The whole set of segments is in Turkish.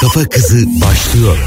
Kafa Kızı başlıyor.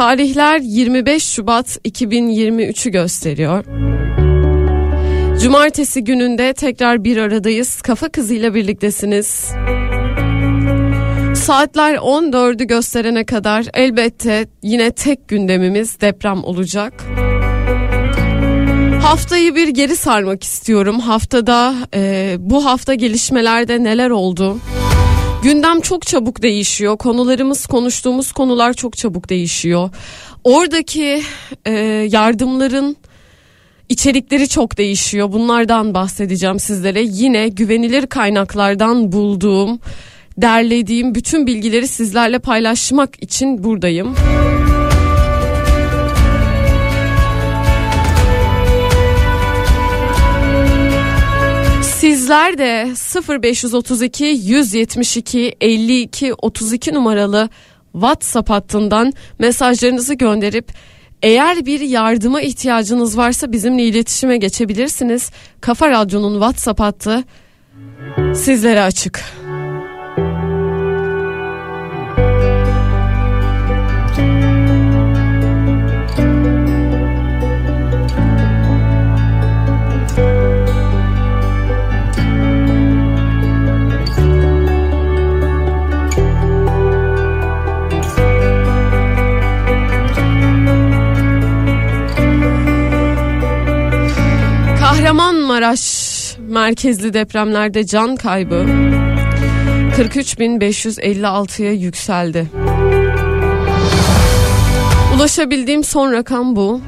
Tarihler 25 Şubat 2023'ü gösteriyor. Cumartesi gününde tekrar bir aradayız. Kafa kızıyla birliktesiniz. Saatler 14'ü gösterene kadar elbette yine tek gündemimiz deprem olacak. Haftayı bir geri sarmak istiyorum. Haftada e, bu hafta gelişmelerde neler oldu? Gündem çok çabuk değişiyor. Konularımız, konuştuğumuz konular çok çabuk değişiyor. Oradaki e, yardımların içerikleri çok değişiyor. Bunlardan bahsedeceğim sizlere. Yine güvenilir kaynaklardan bulduğum, derlediğim bütün bilgileri sizlerle paylaşmak için buradayım. Sizler de 0532 172 52 32 numaralı WhatsApp hattından mesajlarınızı gönderip eğer bir yardıma ihtiyacınız varsa bizimle iletişime geçebilirsiniz. Kafa Radyo'nun WhatsApp hattı sizlere açık. Kahramanmaraş merkezli depremlerde can kaybı 43.556'ya yükseldi. Ulaşabildiğim son rakam bu.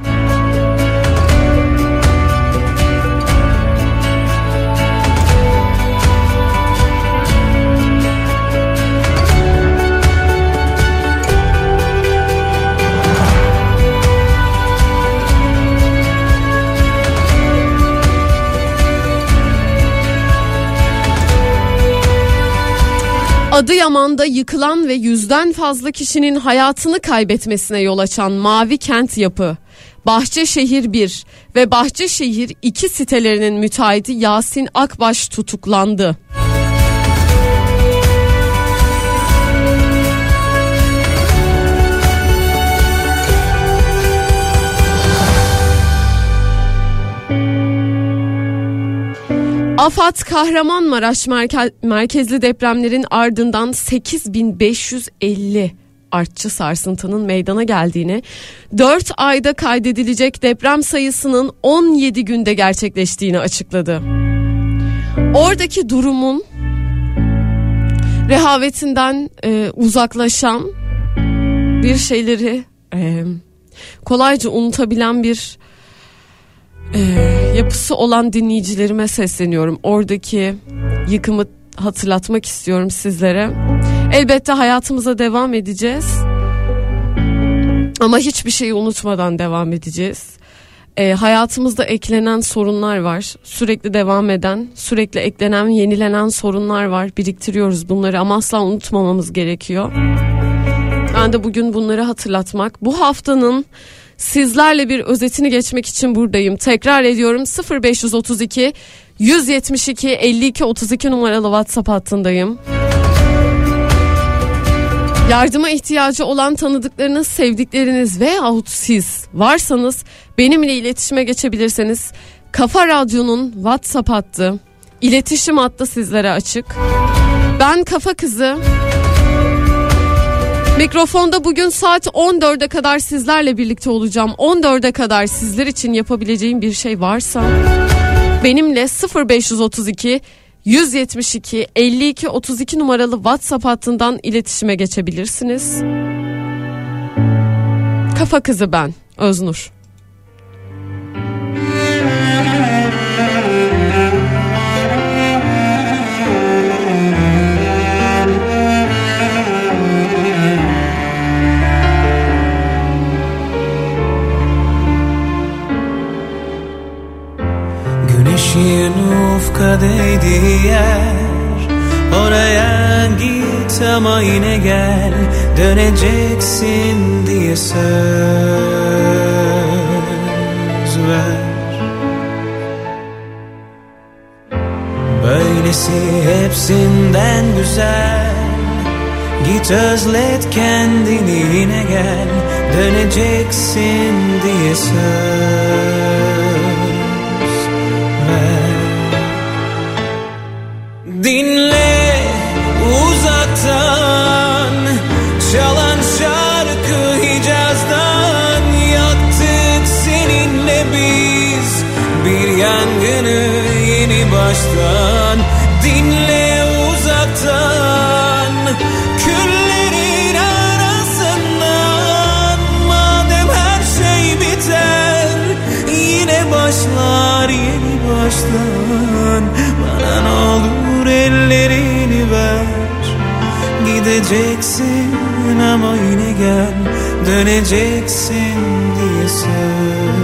Adıyaman'da yıkılan ve yüzden fazla kişinin hayatını kaybetmesine yol açan Mavi Kent Yapı, Bahçeşehir 1 ve Bahçeşehir 2 sitelerinin müteahhiti Yasin Akbaş tutuklandı. AFAD Kahramanmaraş merke- merkezli depremlerin ardından 8550 artçı sarsıntının meydana geldiğini, 4 ayda kaydedilecek deprem sayısının 17 günde gerçekleştiğini açıkladı. Oradaki durumun rehavetinden e, uzaklaşan bir şeyleri e, kolayca unutabilen bir e, yapısı olan dinleyicilerime sesleniyorum. Oradaki yıkımı hatırlatmak istiyorum sizlere. Elbette hayatımıza devam edeceğiz. Ama hiçbir şeyi unutmadan devam edeceğiz. E, hayatımızda eklenen sorunlar var. Sürekli devam eden, sürekli eklenen, yenilenen sorunlar var. Biriktiriyoruz bunları ama asla unutmamamız gerekiyor. Ben de bugün bunları hatırlatmak. Bu haftanın sizlerle bir özetini geçmek için buradayım. Tekrar ediyorum 0532 172 52 32 numaralı WhatsApp hattındayım. Yardıma ihtiyacı olan tanıdıklarınız, sevdikleriniz veyahut siz varsanız benimle iletişime geçebilirseniz Kafa Radyo'nun WhatsApp hattı, iletişim hattı sizlere açık. Ben Kafa Kızı. Mikrofonda bugün saat 14'e kadar sizlerle birlikte olacağım. 14'e kadar sizler için yapabileceğim bir şey varsa benimle 0532 172 52 32 numaralı WhatsApp hattından iletişime geçebilirsiniz. Kafa kızı ben Öznur. Güneşin ufka değdiği yer. Oraya git ama yine gel. Döneceksin diye söz ver. Böylesi hepsinden güzel. Git özlet kendini yine gel. Döneceksin diye söz Dinle uzaktan çalan şarkı Hicaz'dan yaktık seninle biz bir yangını yeni baştan. Gideceksin ama yine gel. Döneceksin diye söz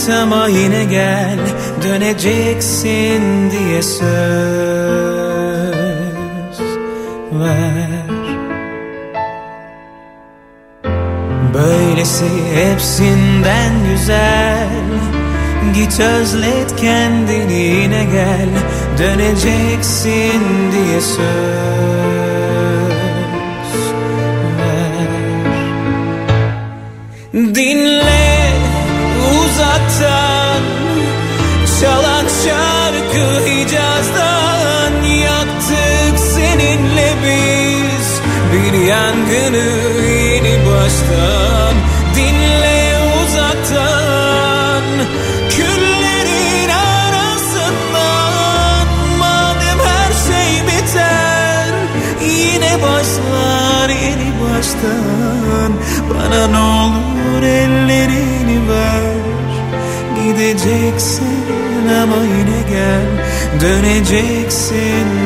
git ama yine gel döneceksin diye söz ver. Böylesi hepsinden güzel Git özlet kendini yine gel Döneceksin diye söz Gideceksin ama yine gel. Döneceksin.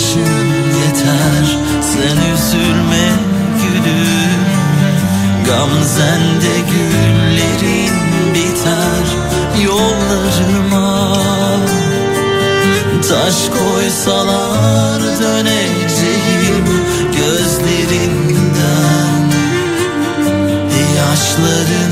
bakışın yeter. Sen üzülme gülüm. Gamzende güllerin biter. Yollarıma Taş koysalar döneceğim Gözlerinden. Yaşların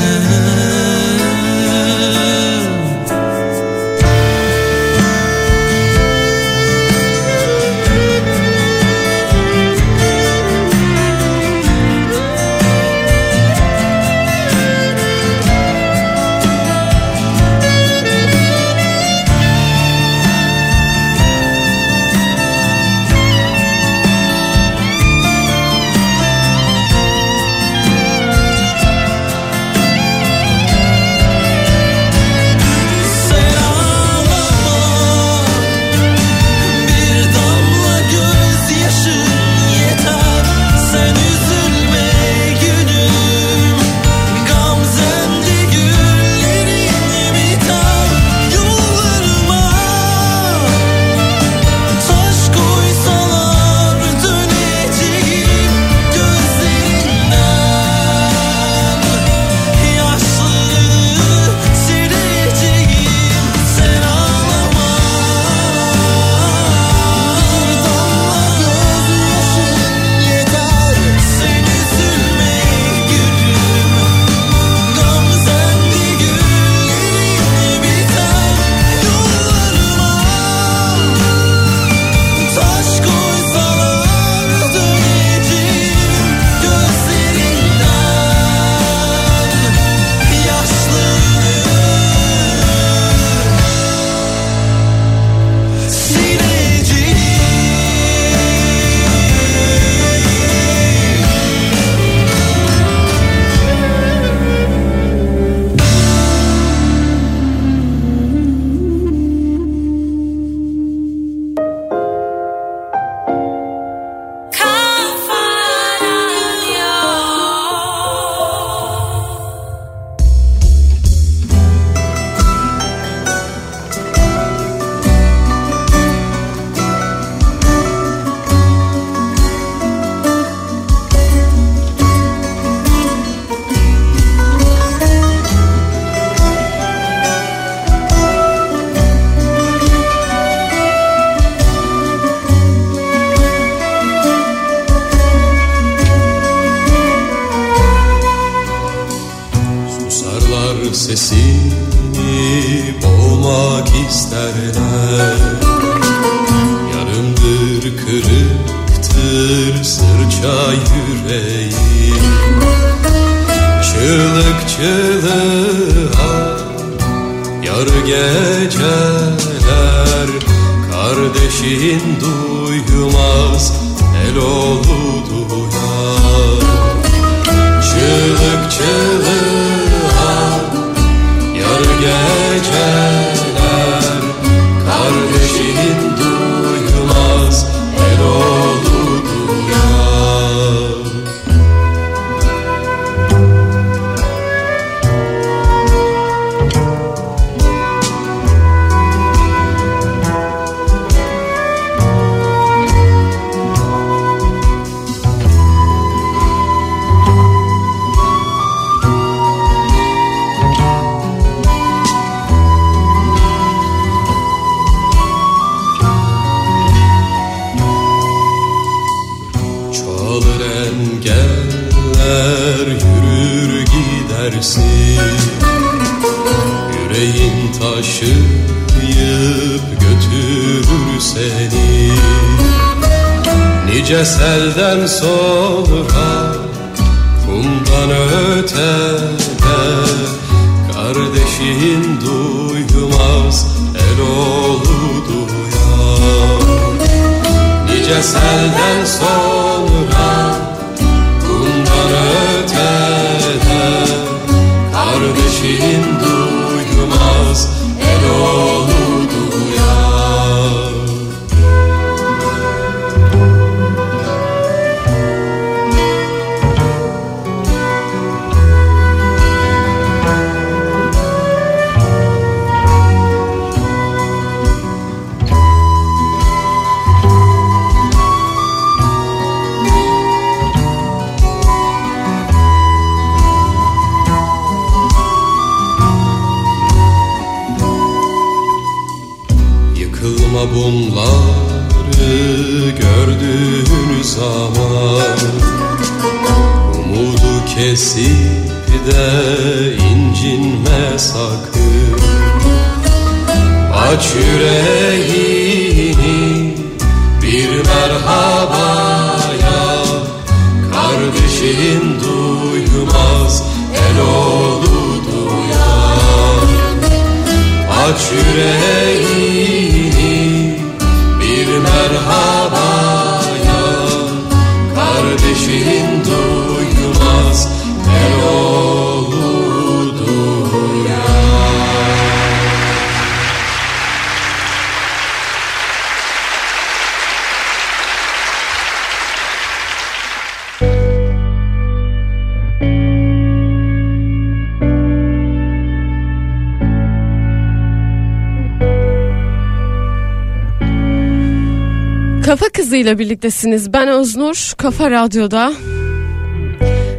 Kızı'yla birliktesiniz. Ben Öznur, Kafa Radyo'da.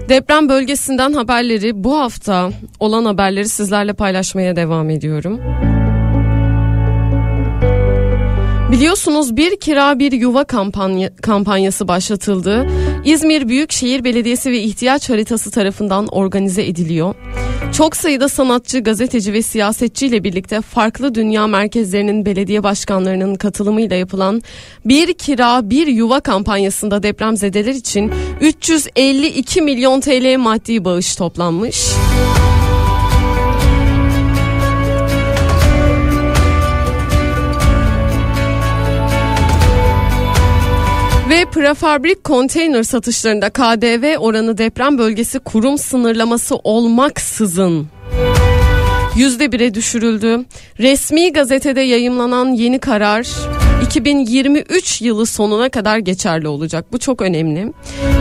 Deprem bölgesinden haberleri bu hafta olan haberleri sizlerle paylaşmaya devam ediyorum. Biliyorsunuz bir kira bir yuva kampanya, kampanyası başlatıldı. İzmir Büyükşehir Belediyesi ve ihtiyaç haritası tarafından organize ediliyor. Çok sayıda sanatçı, gazeteci ve siyasetçiyle birlikte farklı dünya merkezlerinin belediye başkanlarının katılımıyla yapılan bir kira bir yuva kampanyasında depremzedeler için 352 milyon TL maddi bağış toplanmış. Ve prefabrik konteyner satışlarında KDV oranı deprem bölgesi kurum sınırlaması olmaksızın yüzde bire düşürüldü. Resmi gazetede yayımlanan yeni karar 2023 yılı sonuna kadar geçerli olacak. Bu çok önemli.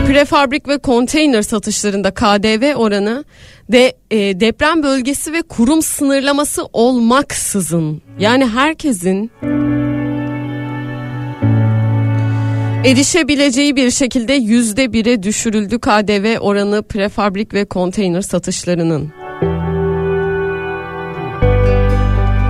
Prefabrik ve konteyner satışlarında KDV oranı de e, deprem bölgesi ve kurum sınırlaması olmaksızın yani herkesin erişebileceği bir şekilde yüzde bire düşürüldü KDV oranı prefabrik ve konteyner satışlarının.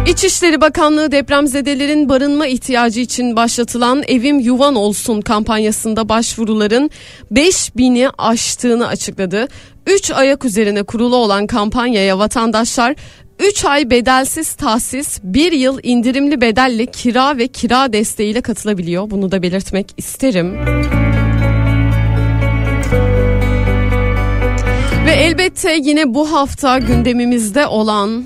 İçişleri Bakanlığı depremzedelerin barınma ihtiyacı için başlatılan Evim Yuvan Olsun kampanyasında başvuruların 5000'i aştığını açıkladı. 3 ayak üzerine kurulu olan kampanyaya vatandaşlar 3 ay bedelsiz tahsis, 1 yıl indirimli bedelle kira ve kira desteğiyle katılabiliyor. Bunu da belirtmek isterim. Ve elbette yine bu hafta gündemimizde olan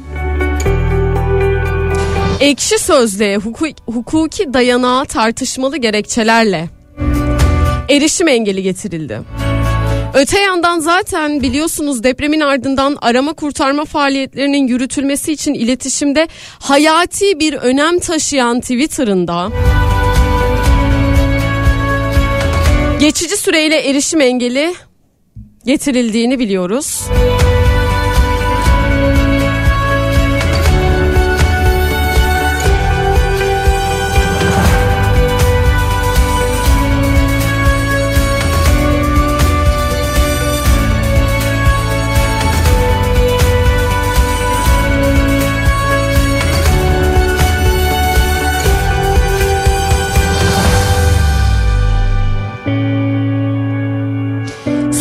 ekşi sözlüğe hukuki, hukuki dayanağı tartışmalı gerekçelerle erişim engeli getirildi. Öte yandan zaten biliyorsunuz depremin ardından arama kurtarma faaliyetlerinin yürütülmesi için iletişimde hayati bir önem taşıyan Twitter'ında geçici süreyle erişim engeli getirildiğini biliyoruz.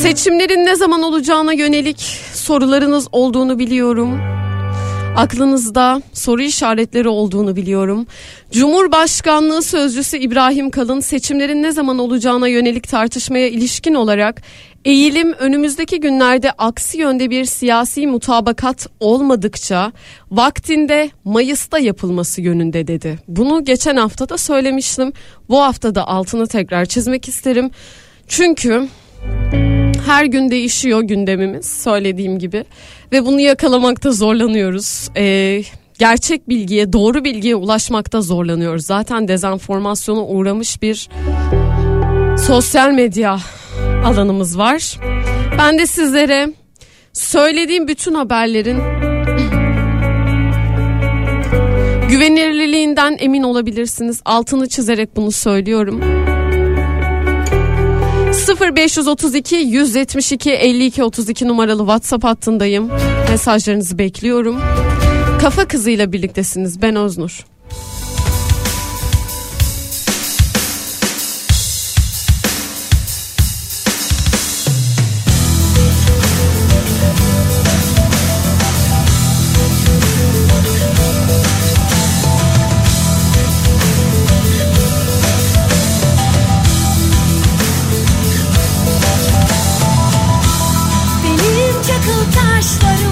Seçimlerin ne zaman olacağına yönelik sorularınız olduğunu biliyorum. Aklınızda soru işaretleri olduğunu biliyorum. Cumhurbaşkanlığı sözcüsü İbrahim Kalın seçimlerin ne zaman olacağına yönelik tartışmaya ilişkin olarak eğilim önümüzdeki günlerde aksi yönde bir siyasi mutabakat olmadıkça vaktinde Mayıs'ta yapılması yönünde dedi. Bunu geçen hafta da söylemiştim. Bu hafta da altını tekrar çizmek isterim. Çünkü her gün değişiyor gündemimiz söylediğim gibi ve bunu yakalamakta zorlanıyoruz. Ee, gerçek bilgiye, doğru bilgiye ulaşmakta zorlanıyoruz. Zaten dezenformasyona uğramış bir sosyal medya alanımız var. Ben de sizlere söylediğim bütün haberlerin güvenilirliğinden emin olabilirsiniz. Altını çizerek bunu söylüyorum. 0532 172 52 32 numaralı WhatsApp hattındayım. Mesajlarınızı bekliyorum. Kafa kızıyla birliktesiniz. Ben Öznur. Çakıl taşlarım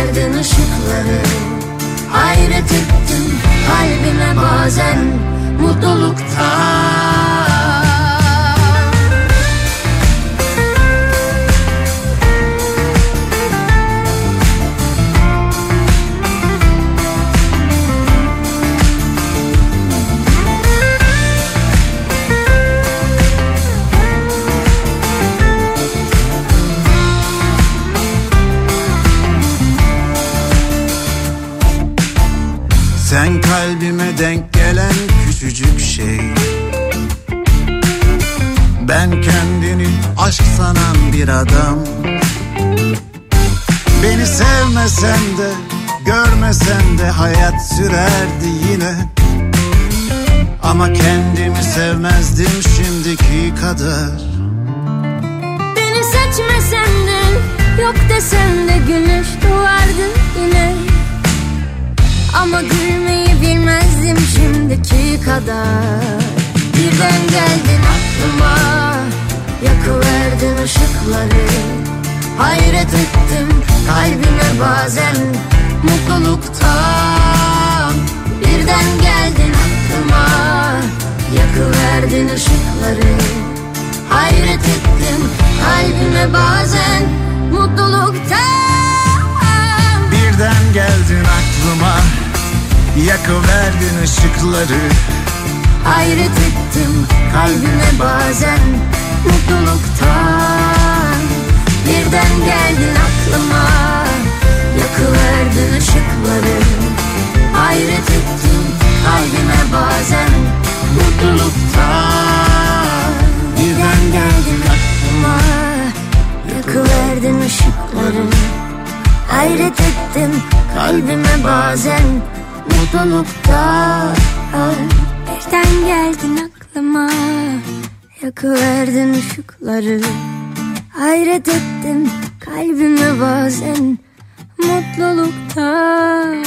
Yakıverdin ışıkları. Hayret ettim kalbime bazen Mutluluktan bir adam. Beni sevmesen de görmesen de hayat sürerdi yine. Ama kendimi sevmezdim şimdiki kadar. Beni seçmesen de yok desen de güneş doğardı yine. Ama gülmeyi bilmezdim şimdiki kadar. Birden geldin aklıma Yakıverdin ışıkları Hayret ettim kalbime bazen. Mutluluktan Birden geldin aklıma. Yakıverdin ışıkları Hayret ettim kalbime bazen. Mutluluktan Birden geldin aklıma. Yakıverdin ışıkları Hayret ettim kalbime bazen Mutluluktan Birden geldin aklıma. Yakıverdin ışıkları Hayret ettim kalbime bazen. Mutluluktan Birden geldin aklıma. Yakıverdin ışıkları Hayret ettim kalbime bazen. Mutluluktan Birden geldin aklıma Yakıverdin ışıkları. Hayret ettim kalbime bazen Mutluluktan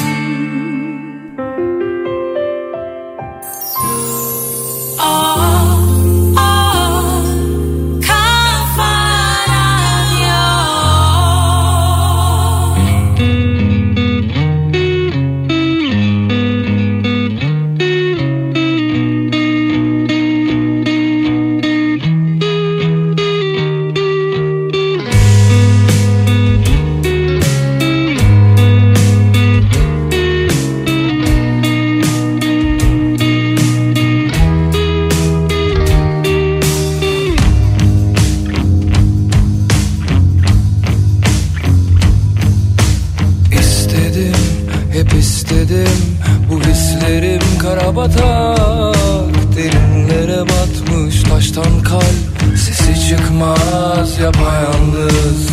karabatak Derinlere batmış taştan kalp. Sesi çıkmaz yapayalnız.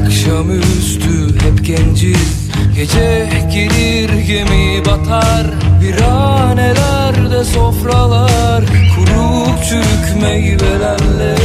Akşamüstü hep genciz. Gece gelir gemi batar. Viranelerde sofralar Kurup çürük meyvelerle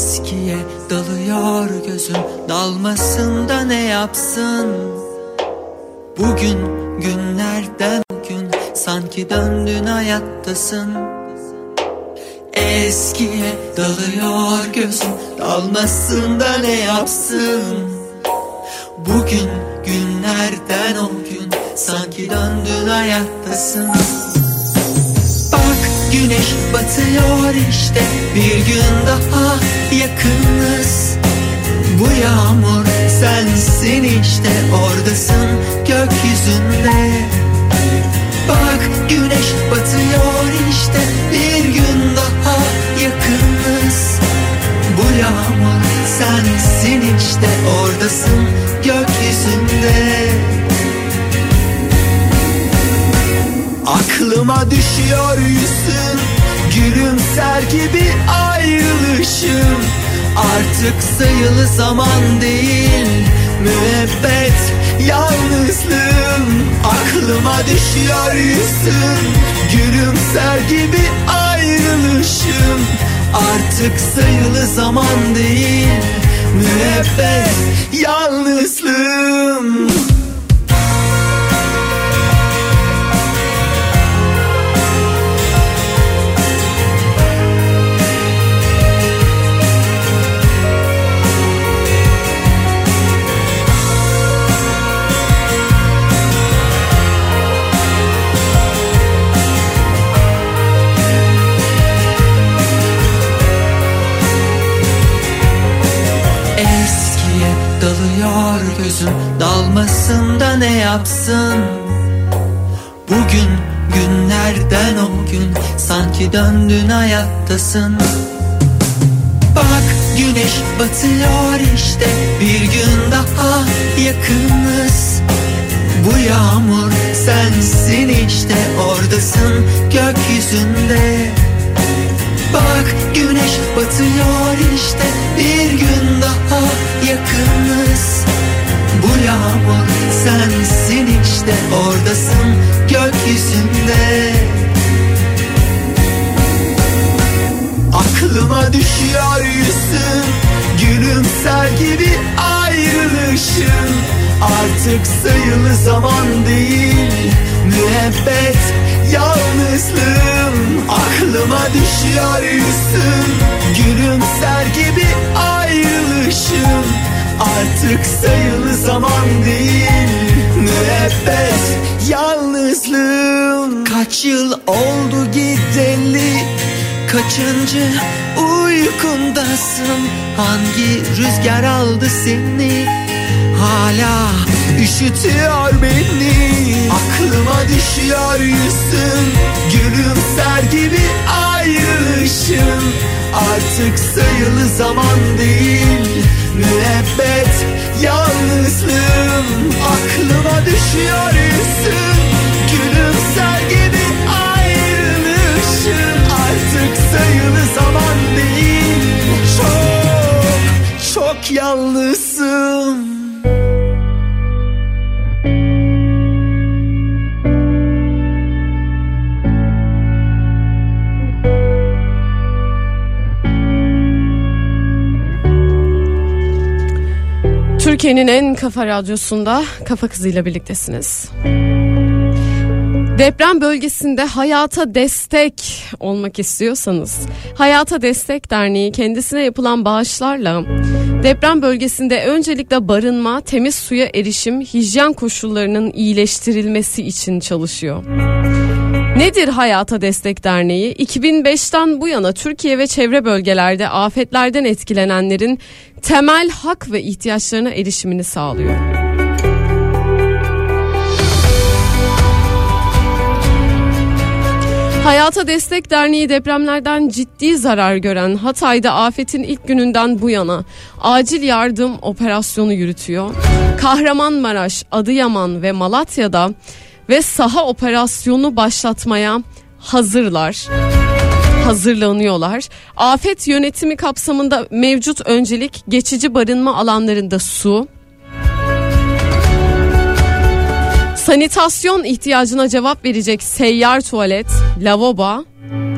Eskiye dalıyor gözüm. Dalmasında ne yapsın? Bugün günlerden gün sanki döndün hayattasın. Eskiye dalıyor gözüm. Dalmasında ne yapsın? Bugün günlerden o gün sanki döndün hayattasın güneş batıyor işte. Bir gün daha yakınız. Bu yağmur sensin işte. Oradasın gökyüzünde. Bak güneş batıyor işte. Bir gün daha yakınız. Bu yağmur sensin işte. Oradasın gökyüzünde Aklıma düşüyor yüzün. Gülümser gibi ayrılışım. Artık sayılı zaman değil. Müebbet yalnızlığım. Aklıma düşüyor yüzün. Gülümser gibi ayrılışım. Artık sayılı zaman değil. Müebbet yalnızlığım Dalmasın da ne yapsın? Bugün günler Neden o gün sanki döndün hayattasın. Bak güneş batıyor işte bir gün daha yakınız. Bu yağmur sensin işte oradasın gökyüzünde. Bak güneş batıyor işte bir gün daha yakınız yağmur. Sensin işte oradasın gökyüzünde. Aklıma düşüyor yüzün. Gülümser gibi ayrılışın. Artık sayılı zaman değil. Müebbet yalnızlığım. Aklıma düşüyor yüzün. Gülümser gibi ayrılışın Artık sayılı zaman değil Müebbet yalnızlığım Kaç yıl oldu gideli? Kaçıncı uykundasın? Hangi rüzgar aldı seni? Hala üşütüyor beni. Aklıma düşüyor yüzün Gülümser gibi ayrılışın Artık sayılı zaman değil Müebbet yalnızlığım. Aklıma düşüyor yüzün Gülümser gibi ayrılışın Artık sayılı zaman değil. Çok çok yalnızım Türkiye'nin en kafa radyosunda Kafa Kızı'yla birliktesiniz. Deprem bölgesinde hayata destek olmak istiyorsanız Hayata Destek Derneği kendisine yapılan bağışlarla deprem bölgesinde öncelikle barınma, temiz suya erişim, hijyen koşullarının iyileştirilmesi için çalışıyor. Nedir Hayata Destek Derneği? 2005'ten bu yana Türkiye ve çevre bölgelerde afetlerden etkilenenlerin temel hak ve ihtiyaçlarına erişimini sağlıyor. Hayata Destek Derneği depremlerden ciddi zarar gören Hatay'da afetin ilk gününden bu yana acil yardım operasyonu yürütüyor. Kahramanmaraş, Adıyaman ve Malatya'da ve saha operasyonu başlatmaya hazırlar. Hazırlanıyorlar. Afet yönetimi kapsamında mevcut öncelik geçici barınma alanlarında su, sanitasyon ihtiyacına cevap verecek seyyar tuvalet, lavabo,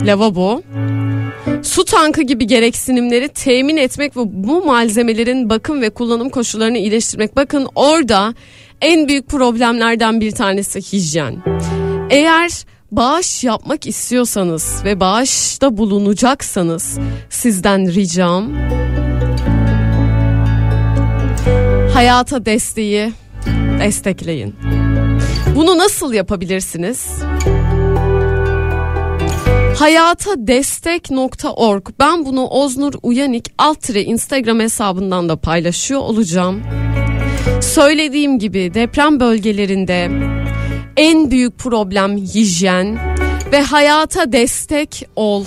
lavabo, su tankı gibi gereksinimleri temin etmek ve bu malzemelerin bakım ve kullanım koşullarını iyileştirmek. Bakın orada en büyük problemlerden bir tanesi hijyen. Eğer bağış yapmak istiyorsanız ve bağışta bulunacaksanız sizden ricam hayata desteği destekleyin. Bunu nasıl yapabilirsiniz? hayatadestek.org ben bunu Oznur Uyanik alt Instagram hesabından da paylaşıyor olacağım. Söylediğim gibi deprem bölgelerinde en büyük problem hijyen ve hayata destek ol.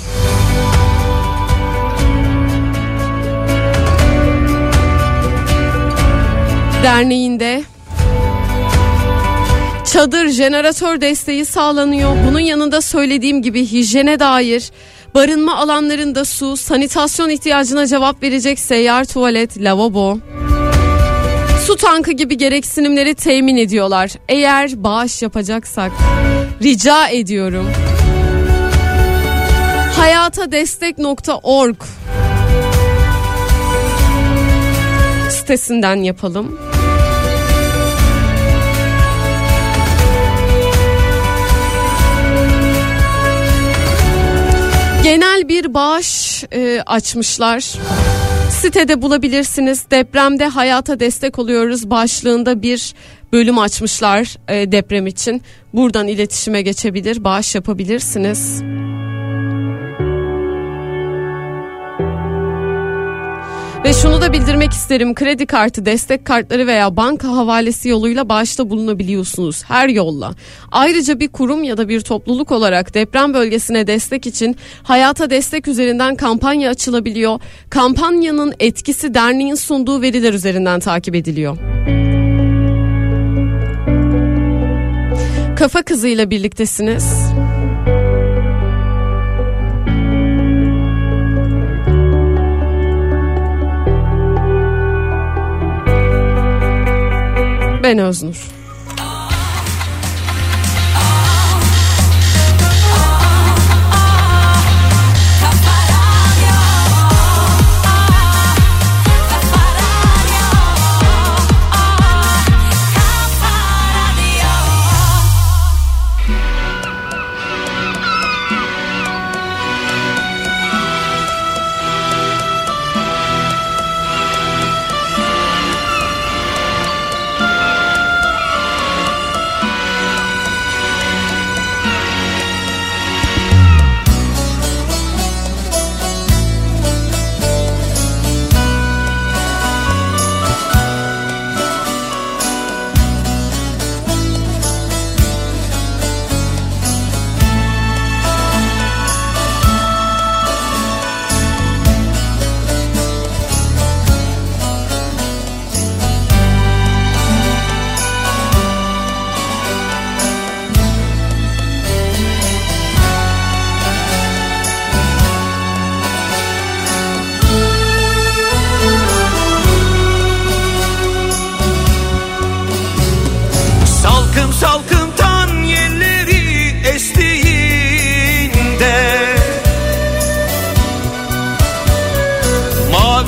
Derneğinde çadır jeneratör desteği sağlanıyor. Bunun yanında söylediğim gibi hijyene dair barınma alanlarında su, sanitasyon ihtiyacına cevap verecek seyyar tuvalet, lavabo, su tankı gibi gereksinimleri temin ediyorlar. Eğer bağış yapacaksak rica ediyorum. hayatadestek.org sitesinden yapalım. Genel bir bağış e, açmışlar. Sitede bulabilirsiniz. Depremde hayata destek oluyoruz başlığında bir bölüm açmışlar e, deprem için. Buradan iletişime geçebilir, bağış yapabilirsiniz. Ve şunu da bildirmek isterim. Kredi kartı, destek kartları veya banka havalesi yoluyla bağışta bulunabiliyorsunuz her yolla. Ayrıca bir kurum ya da bir topluluk olarak deprem bölgesine destek için hayata destek üzerinden kampanya açılabiliyor. Kampanyanın etkisi derneğin sunduğu veriler üzerinden takip ediliyor. Kafa kızıyla birliktesiniz. Ben Öznur.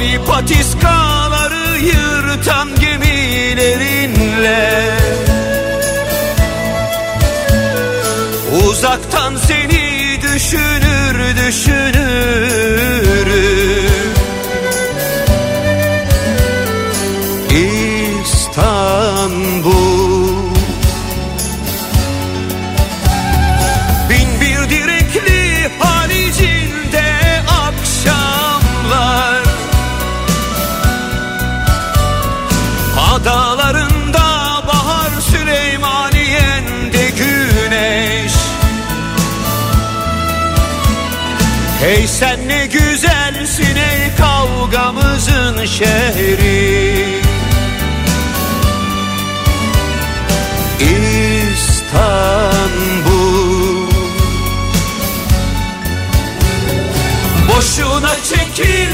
Mavi patiskaları yırtan gemilerinle. Uzaktan seni düşünür düşünürüm Hey sen ne güzelsin ey kavgamızın şehri. İstanbul. Boşuna çekilmedi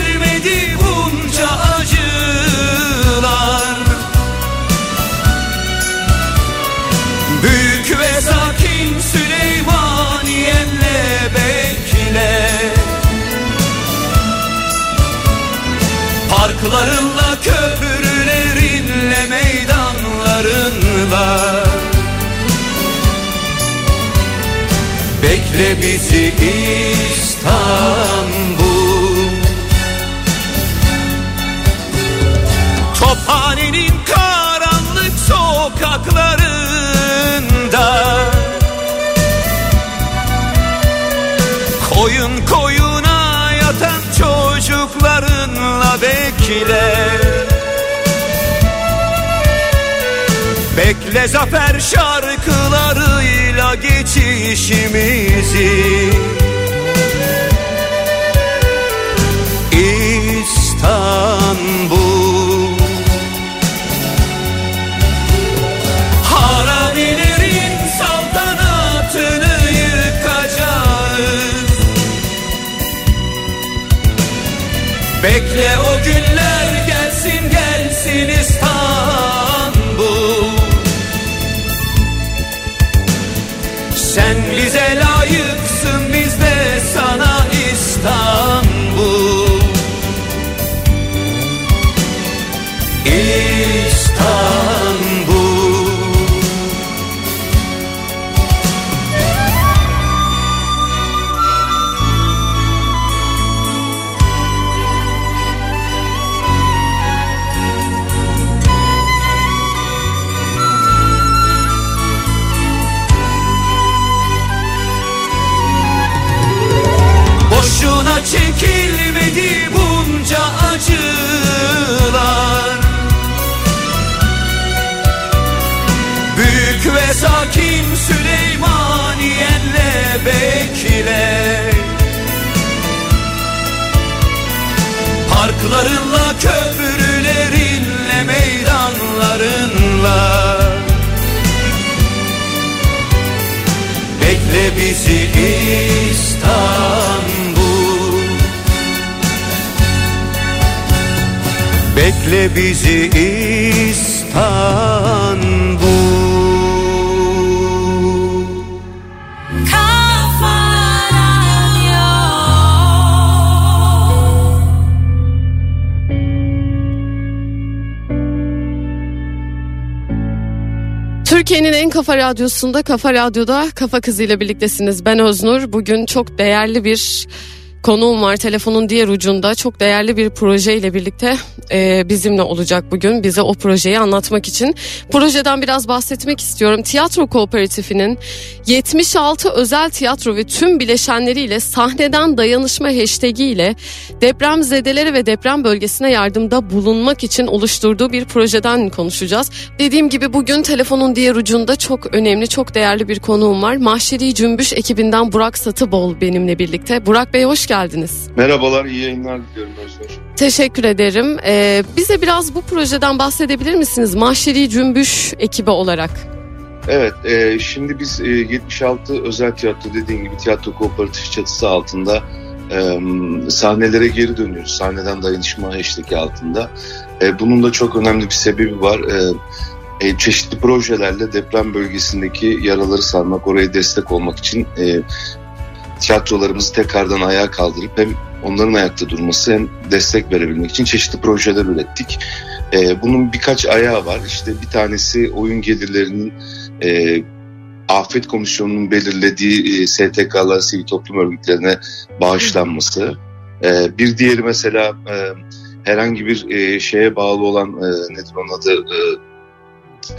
Bekle bizi İstanbul. Tophanenin karanlık sokaklarında Koyun koyuna yatan çocuklarınla bekle. Bekle zafer geçişimizi İstanbul. Haramilerin saltanatını yıkacağız. Bekle o günler sakin Süleymaniye'nle bekle. Parklarınla köprülerinle meydanlarınla. Bekle bizi İstanbul. Bekle bizi İstanbul Türkiye'nin en kafa radyosunda Kafa Radyo'da Kafa Kızı ile birliktesiniz. Ben Öznur. Bugün çok değerli bir konuğum var telefonun diğer ucunda. Çok değerli bir proje ile birlikte e, bizimle olacak bugün. Bize o projeyi anlatmak için. Projeden biraz bahsetmek istiyorum. Tiyatro Kooperatifinin 76 özel tiyatro ve tüm bileşenleriyle sahneden dayanışma hashtag ile depremzedelere ve deprem bölgesine yardımda bulunmak için oluşturduğu bir projeden konuşacağız. Dediğim gibi bugün telefonun diğer ucunda çok önemli, çok değerli bir konuğum var. Mahşeri Cümbüş ekibinden Burak Satıbol benimle birlikte. Burak Bey hoş geldiniz. Merhabalar, iyi yayınlar diliyorum Özgür. Teşekkür ederim. Ee, bize biraz bu projeden bahsedebilir misiniz? Mahşeri Cümbüş ekibi olarak. Evet, e, şimdi biz e, 76 özel tiyatro dediğim gibi tiyatro kooperatif çatısı altında e, sahnelere geri dönüyoruz. Sahneden dayanışma hashtag altında. E, bunun da çok önemli bir sebebi var. E, e, çeşitli projelerle deprem bölgesindeki yaraları sarmak, oraya destek olmak için e, tiyatrolarımızı tekrardan ayağa kaldırıp hem onların ayakta durması hem destek verebilmek için çeşitli projeler ürettik. E, bunun birkaç ayağı var. İşte bir tanesi oyun gelirlerinin e, Afet Komisyonu'nun belirlediği e, STK'lar, sivil toplum örgütlerine bağışlanması. E, bir diğeri mesela e, herhangi bir e, şeye bağlı olan e, nedir onun adı e,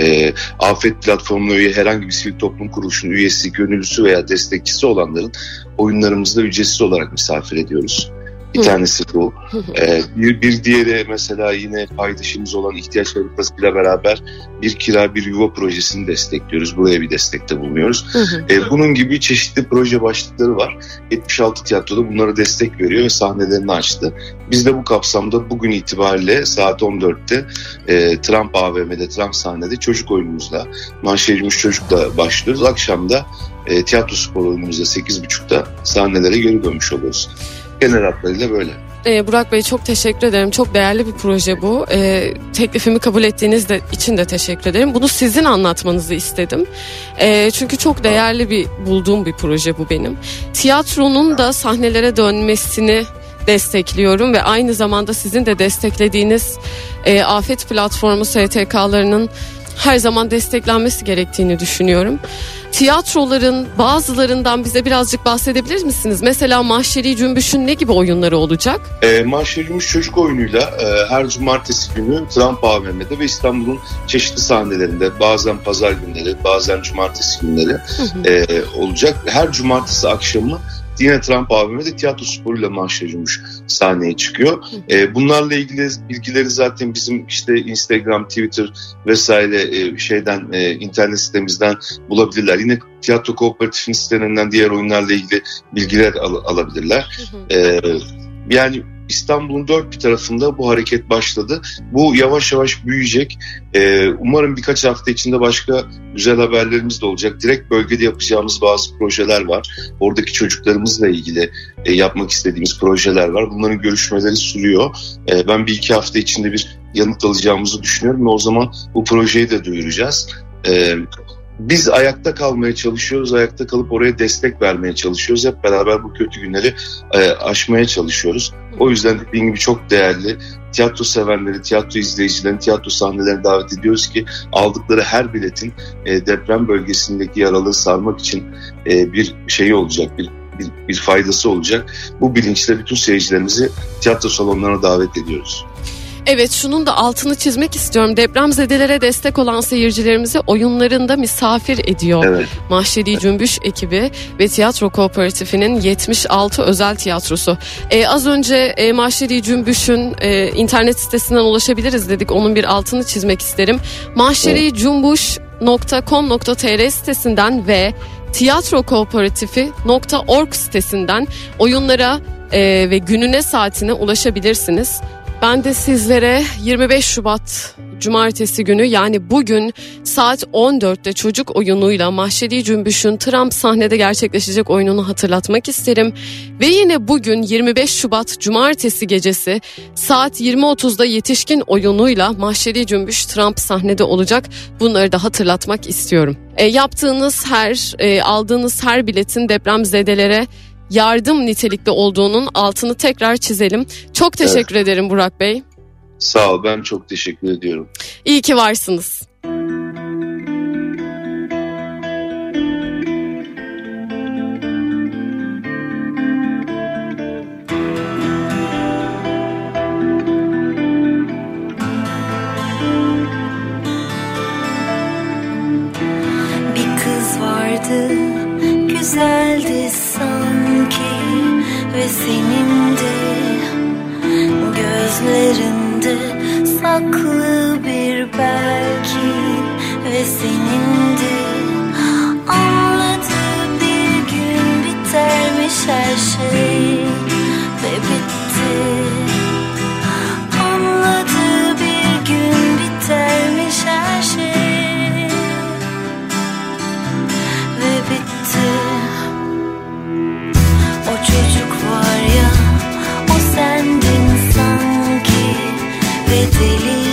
e, afet platformuna üye herhangi bir sivil toplum kuruluşunun üyesi, gönüllüsü veya destekçisi olanların oyunlarımızda ücretsiz olarak misafir ediyoruz. Bir tanesi bu. Ee, bir, bir diğeri mesela yine paydaşımız olan ihtiyaç haritasıyla beraber bir kira bir yuva projesini destekliyoruz. Buraya bir destekte bulunuyoruz. Ee, bunun gibi çeşitli proje başlıkları var. 76 tiyatroda bunlara destek veriyor ve sahnelerini açtı. Biz de bu kapsamda bugün itibariyle saat 14'te e, Trump AVM'de, Trump sahnede çocuk oyunumuzla, manşerimiz çocukla başlıyoruz. Akşam da e, tiyatro spor oyunumuzda 8.30'da sahnelere geri dönmüş oluyoruz. Genel hatlarıyla böyle. Ee, Burak Bey çok teşekkür ederim. Çok değerli bir proje bu. Ee, teklifimi kabul ettiğiniz de için de teşekkür ederim. Bunu sizin anlatmanızı istedim. Ee, çünkü çok değerli bir bulduğum bir proje bu benim. Tiyatronun da sahnelere dönmesini destekliyorum ve aynı zamanda sizin de desteklediğiniz e, afet platformu STK'larının her zaman desteklenmesi gerektiğini düşünüyorum. Tiyatroların bazılarından bize birazcık bahsedebilir misiniz? Mesela Mahşeri Cümbüş'ün ne gibi oyunları olacak? E, Mahşerimiz çocuk oyunuyla e, her cumartesi günü Trump AVM'de ve İstanbul'un çeşitli sahnelerinde bazen pazar günleri bazen cumartesi günleri e, olacak. Her cumartesi akşamı yine Trump AVM'de tiyatro sporuyla Mahşerimiz sahneye çıkıyor. E, bunlarla ilgili bilgileri zaten bizim işte Instagram, Twitter vesaire e, şeyden e, internet sitemizden bulabilirler. Yine tiyatro kooperatifinin sitelerinden diğer oyunlarla ilgili bilgiler al- alabilirler. Ee, yani İstanbul'un dört bir tarafında bu hareket başladı. Bu yavaş yavaş büyüyecek. Ee, umarım birkaç hafta içinde başka güzel haberlerimiz de olacak. Direkt bölgede yapacağımız bazı projeler var. Oradaki çocuklarımızla ilgili e, yapmak istediğimiz projeler var. Bunların görüşmeleri sürüyor. Ee, ben bir iki hafta içinde bir yanıt alacağımızı düşünüyorum ve o zaman bu projeyi de duyuracağız. Ee, biz ayakta kalmaya çalışıyoruz, ayakta kalıp oraya destek vermeye çalışıyoruz. Hep beraber bu kötü günleri e, aşmaya çalışıyoruz. O yüzden dediğim gibi çok değerli tiyatro sevenleri, tiyatro izleyicilerini, tiyatro sahnelerine davet ediyoruz ki aldıkları her biletin e, deprem bölgesindeki yaraları sarmak için e, bir şeyi olacak, bir, bir, bir faydası olacak. Bu bilinçle bütün seyircilerimizi tiyatro salonlarına davet ediyoruz. Evet şunun da altını çizmek istiyorum. Depremzedelere destek olan seyircilerimizi oyunlarında misafir ediyor. Evet. Mahşeri Cümbüş ekibi ve tiyatro kooperatifinin 76 özel tiyatrosu. Ee, az önce e, Mahşeri Cümbüş'ün e, internet sitesinden ulaşabiliriz dedik. Onun bir altını çizmek isterim. oyunlar.com.tr sitesinden ve tiyatrokooperatif.org sitesinden oyunlara e, ve gününe saatine ulaşabilirsiniz. Ben de sizlere 25 Şubat Cumartesi günü yani bugün saat 14'te çocuk oyunuyla Mahşeri Cümbüş'ün Trump sahnede gerçekleşecek oyununu hatırlatmak isterim. Ve yine bugün 25 Şubat Cumartesi gecesi saat 20.30'da yetişkin oyunuyla Mahşeri Cümbüş Trump sahnede olacak. Bunları da hatırlatmak istiyorum. E, yaptığınız her, e, aldığınız her biletin depremzedelere yardım nitelikli olduğunun altını tekrar çizelim. Çok teşekkür evet. ederim Burak Bey. Sağ ol ben çok teşekkür ediyorum. İyi ki varsınız. Bir kız vardı güzeldi sanki ve senin de gözlerinde saklı bir belki ve senin de anladı bir gün bitermiş her şey ve bitti ve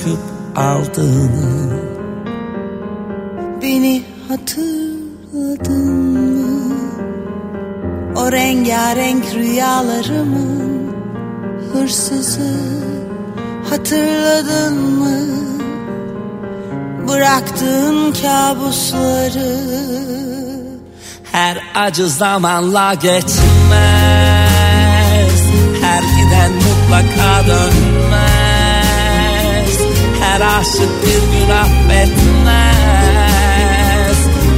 söküp aldığını Beni hatırladın mı? O rengarenk rüyalarımın hırsızı hatırladın mı? Bıraktığın kabusları Her acı zamanla geçmez Her giden mutlaka dönmez her bir gün affetmez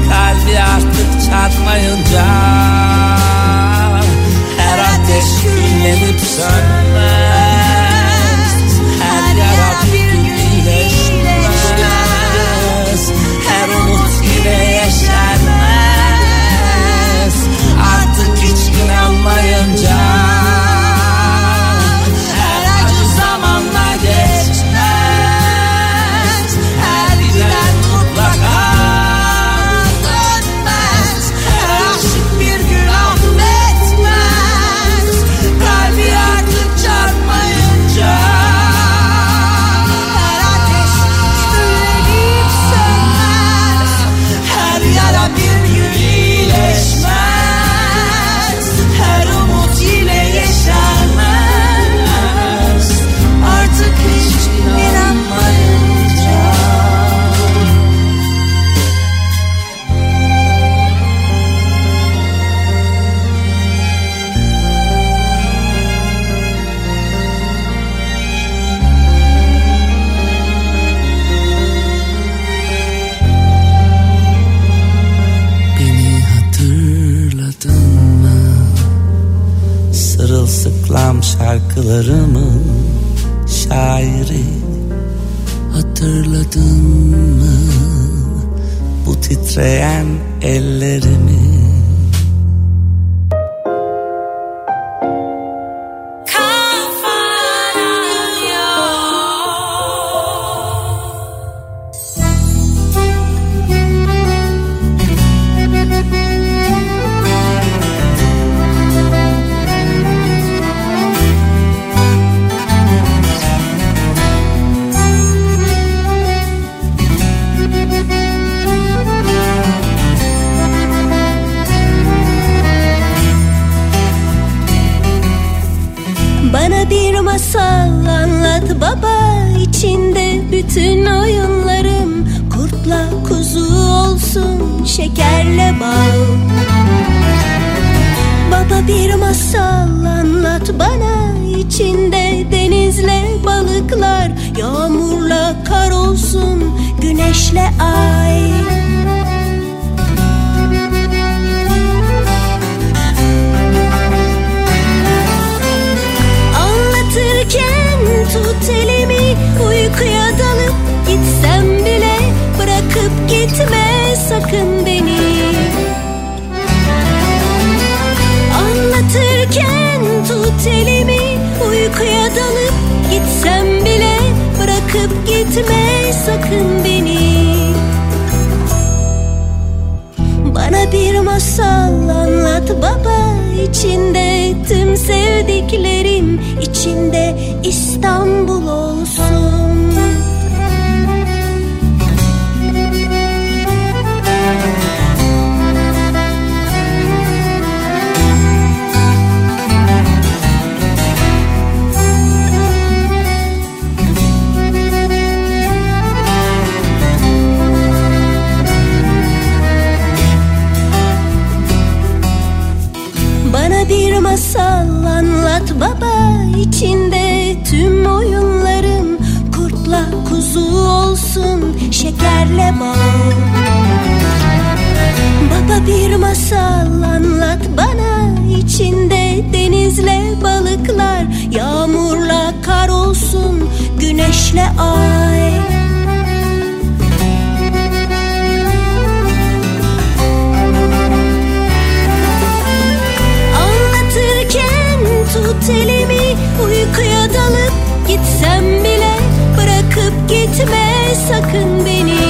Kalbi artık çarpmayınca Her ateş küllenip sönmez. Güneşle ay. Anlatırken tut elimi uykuya dalıp gitsem bile bırakıp gitme sakın beni.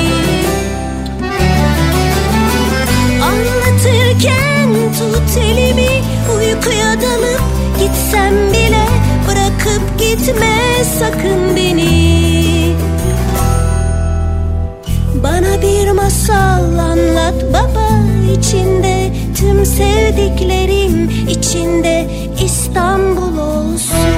Anlatırken tut elimi uykuya dalıp gitsem bile bırakıp gitme sakın beni Bana bir masal anlat baba. İçinde tüm sevdiklerim içinde İstanbul olsun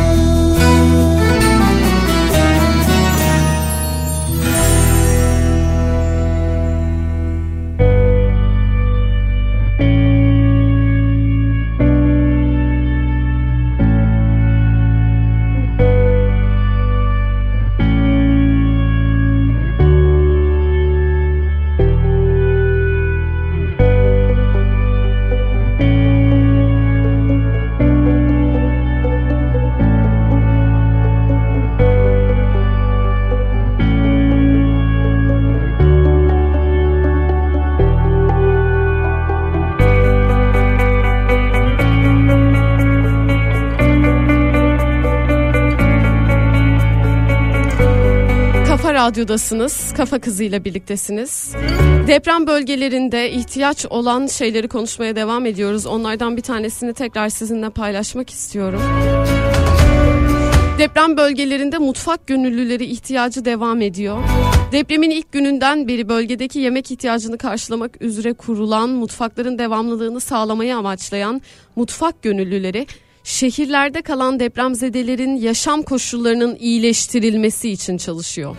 Radyo'dasınız. Kafa Kızı'yla birliktesiniz. Deprem bölgelerinde ihtiyaç olan şeyleri konuşmaya devam ediyoruz. Onlardan bir tanesini tekrar sizinle paylaşmak istiyorum. Deprem bölgelerinde mutfak gönüllüleri ihtiyacı devam ediyor. Depremin ilk gününden beri bölgedeki yemek ihtiyacını karşılamak üzere kurulan mutfakların devamlılığını sağlamayı amaçlayan mutfak gönüllüleri şehirlerde kalan depremzedelerin yaşam koşullarının iyileştirilmesi için çalışıyor.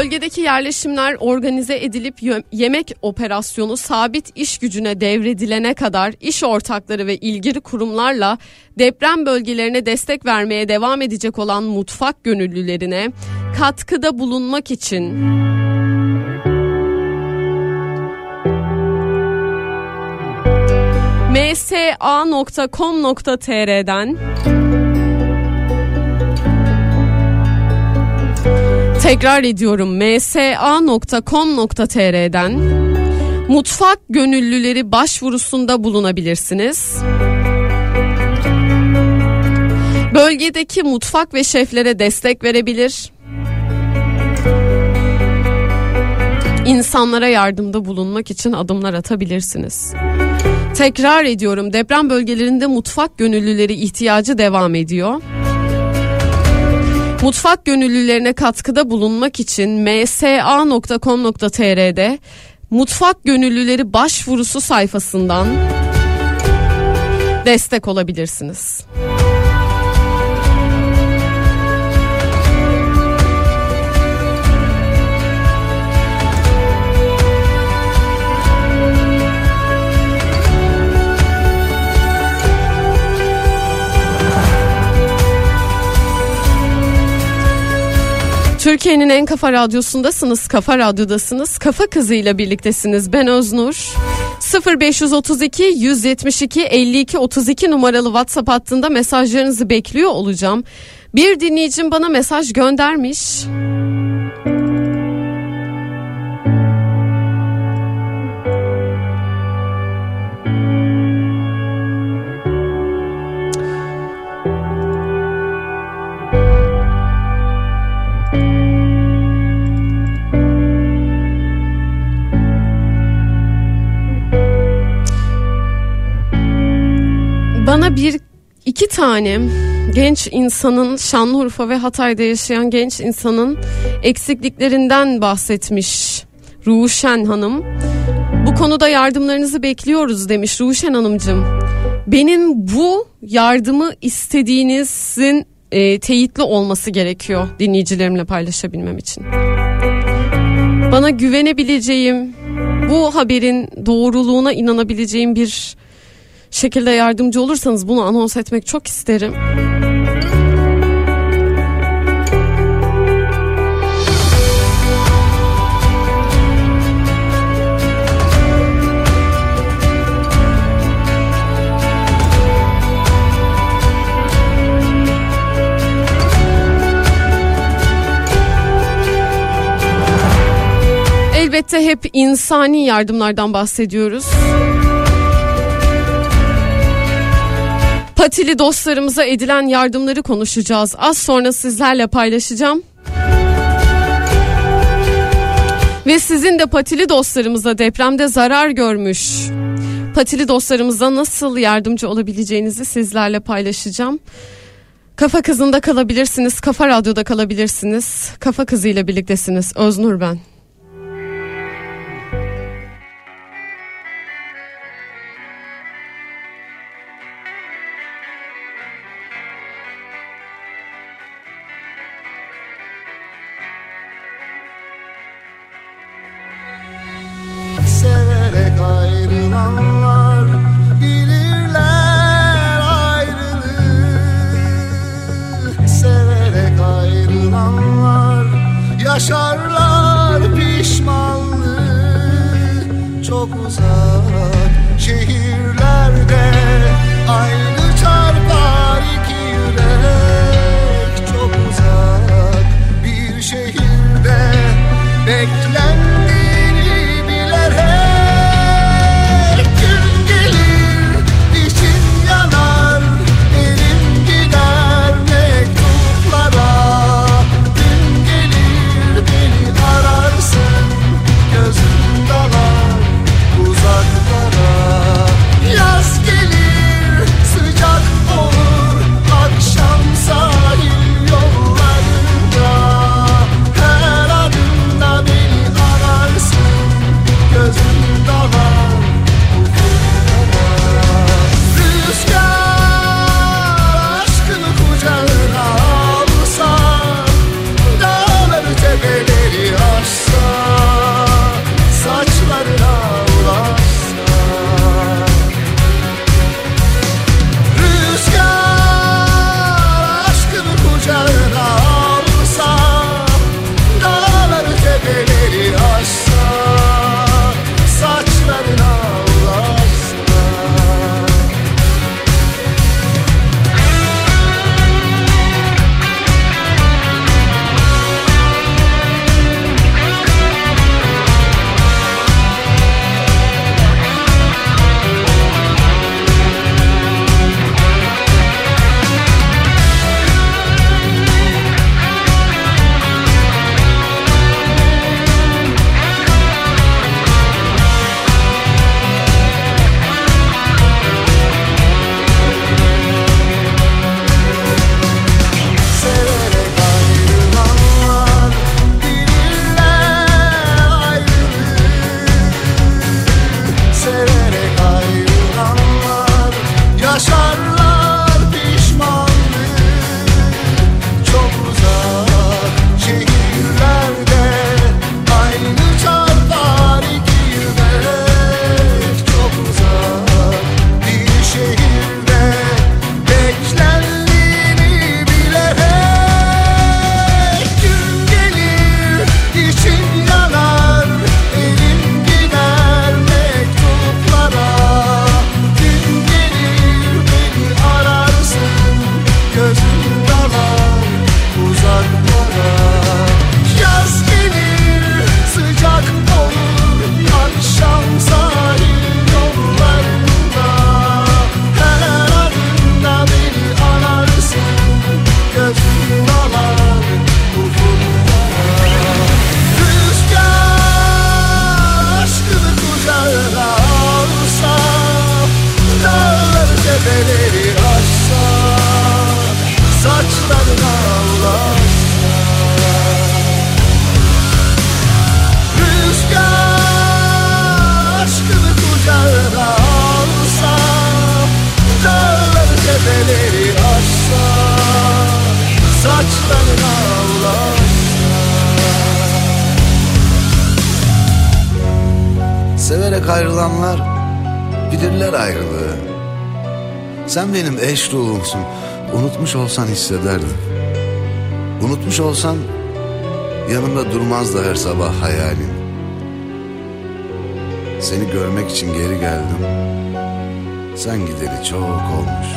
Bölgedeki yerleşimler organize edilip yemek operasyonu sabit iş gücüne devredilene kadar iş ortakları ve ilgili kurumlarla deprem bölgelerine destek vermeye devam edecek olan mutfak gönüllülerine katkıda bulunmak için msa.com.tr'den Tekrar ediyorum msa.com.tr'den mutfak gönüllüleri başvurusunda bulunabilirsiniz. Bölgedeki mutfak ve şeflere destek verebilir. İnsanlara yardımda bulunmak için adımlar atabilirsiniz. Tekrar ediyorum deprem bölgelerinde mutfak gönüllüleri ihtiyacı devam ediyor. Mutfak gönüllülerine katkıda bulunmak için msa.com.tr'de mutfak gönüllüleri başvurusu sayfasından destek olabilirsiniz. Türkiye'nin en kafa radyosundasınız. Kafa radyodasınız. Kafa kızıyla birliktesiniz. Ben Öznur. 0532 172 52 32 numaralı WhatsApp hattında mesajlarınızı bekliyor olacağım. Bir dinleyicim bana mesaj göndermiş. Bana bir iki tane genç insanın Şanlıurfa ve Hatay'da yaşayan genç insanın eksikliklerinden bahsetmiş Ruşen Hanım. Bu konuda yardımlarınızı bekliyoruz demiş Ruşen Hanımcığım. Benim bu yardımı istediğinizin e, teyitli olması gerekiyor dinleyicilerimle paylaşabilmem için. Bana güvenebileceğim, bu haberin doğruluğuna inanabileceğim bir şekilde yardımcı olursanız bunu anons etmek çok isterim. Elbette hep insani yardımlardan bahsediyoruz. Patili dostlarımıza edilen yardımları konuşacağız. Az sonra sizlerle paylaşacağım. Ve sizin de patili dostlarımıza depremde zarar görmüş patili dostlarımıza nasıl yardımcı olabileceğinizi sizlerle paylaşacağım. Kafa Kızı'nda kalabilirsiniz, Kafa Radyo'da kalabilirsiniz. Kafa Kızı ile birliktesiniz. Öznur ben. Hissederdim. Unutmuş olsan yanımda durmazdı her sabah hayalin. Seni görmek için geri geldim. Sen gideri çok olmuş.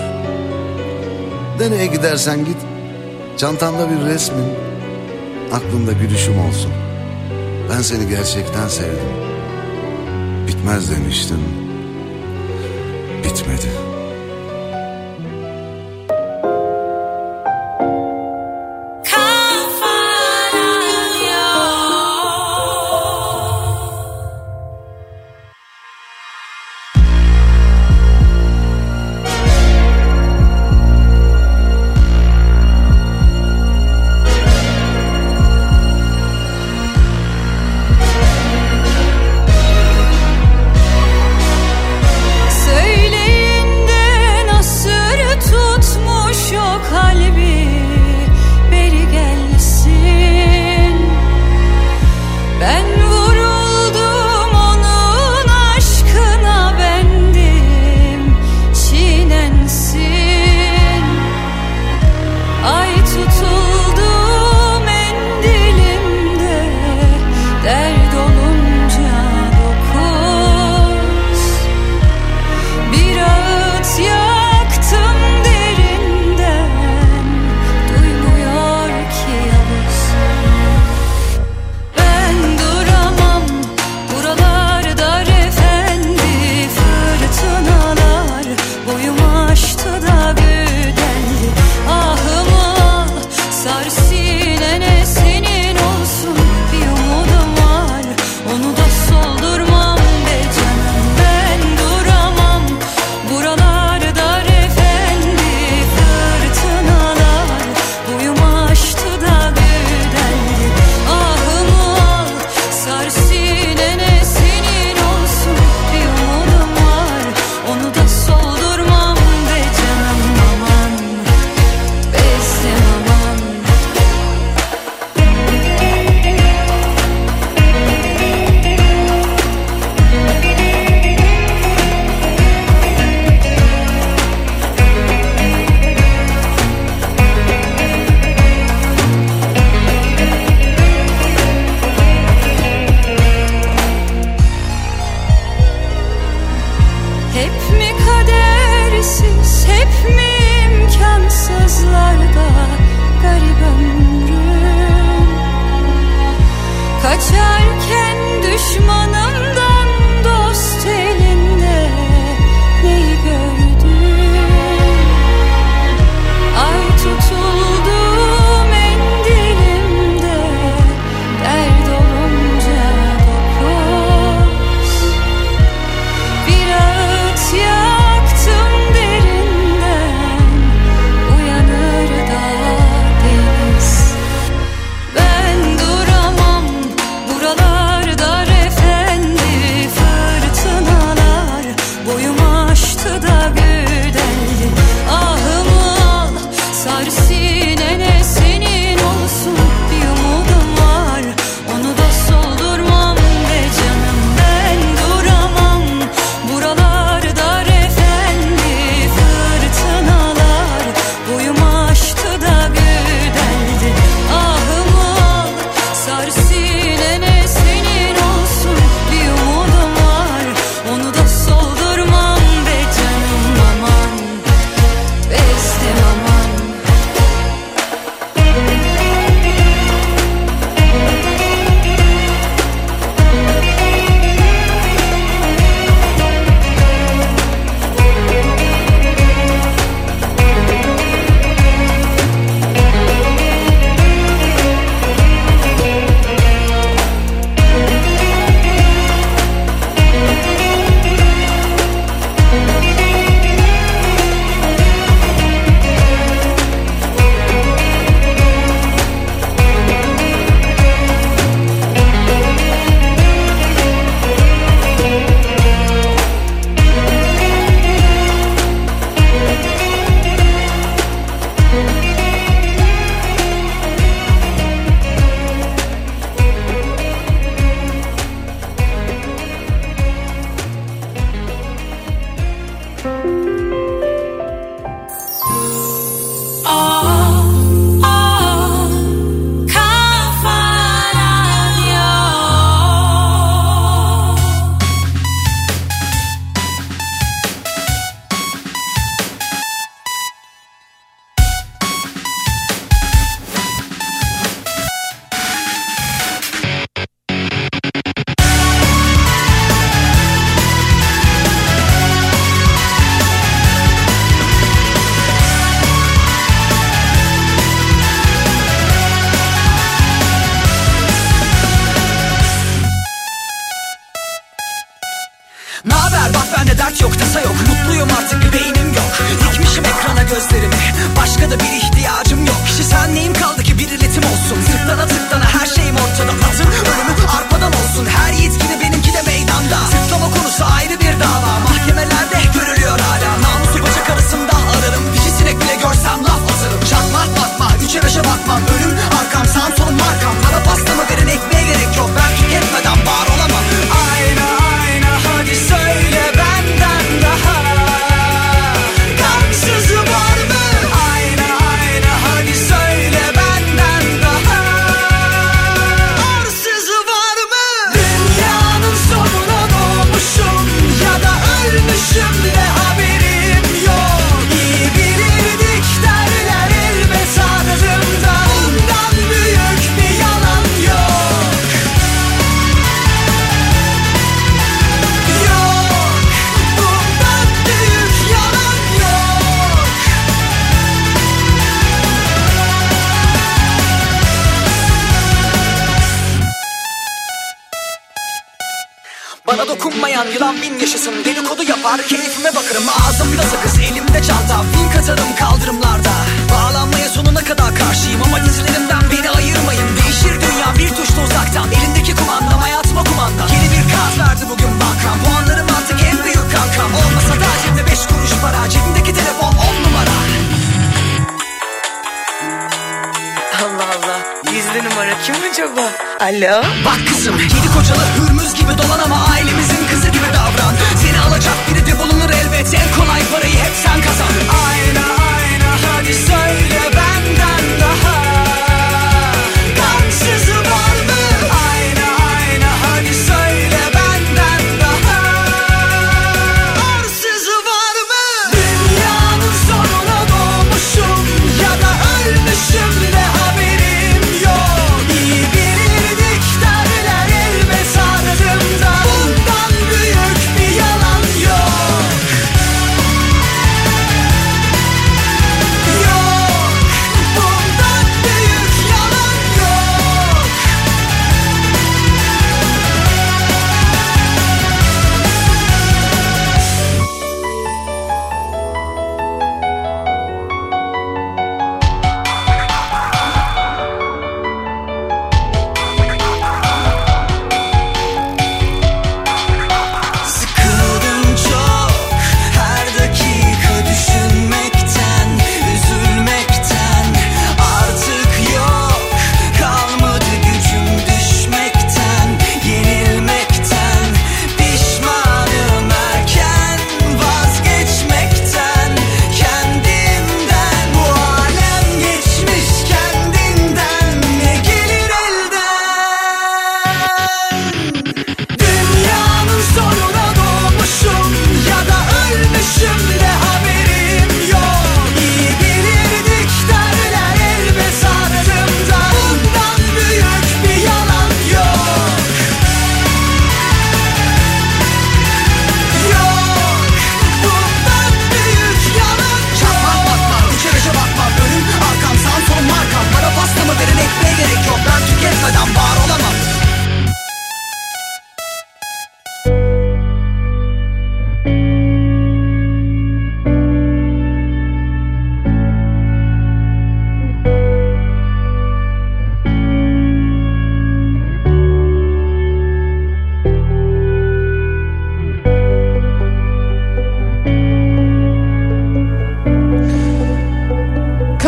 Nereye gidersen git. Çantanda bir resmin. Aklımda gülüşüm olsun. Ben seni gerçekten sevdim. Bitmez demiştim. Bitmedi.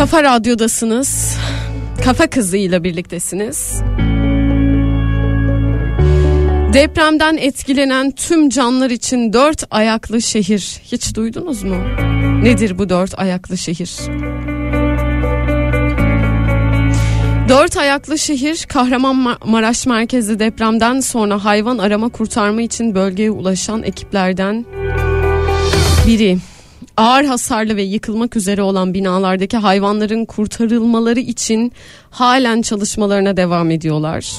Kafa Radyo'dasınız. Kafa Kızı'yla birliktesiniz. Depremden etkilenen tüm canlar için dört ayaklı şehir. Hiç duydunuz mu? Nedir bu dört ayaklı şehir? Dört ayaklı şehir Kahramanmaraş merkezli depremden sonra hayvan arama kurtarma için bölgeye ulaşan ekiplerden biri. Ağır hasarlı ve yıkılmak üzere olan binalardaki hayvanların kurtarılmaları için halen çalışmalarına devam ediyorlar.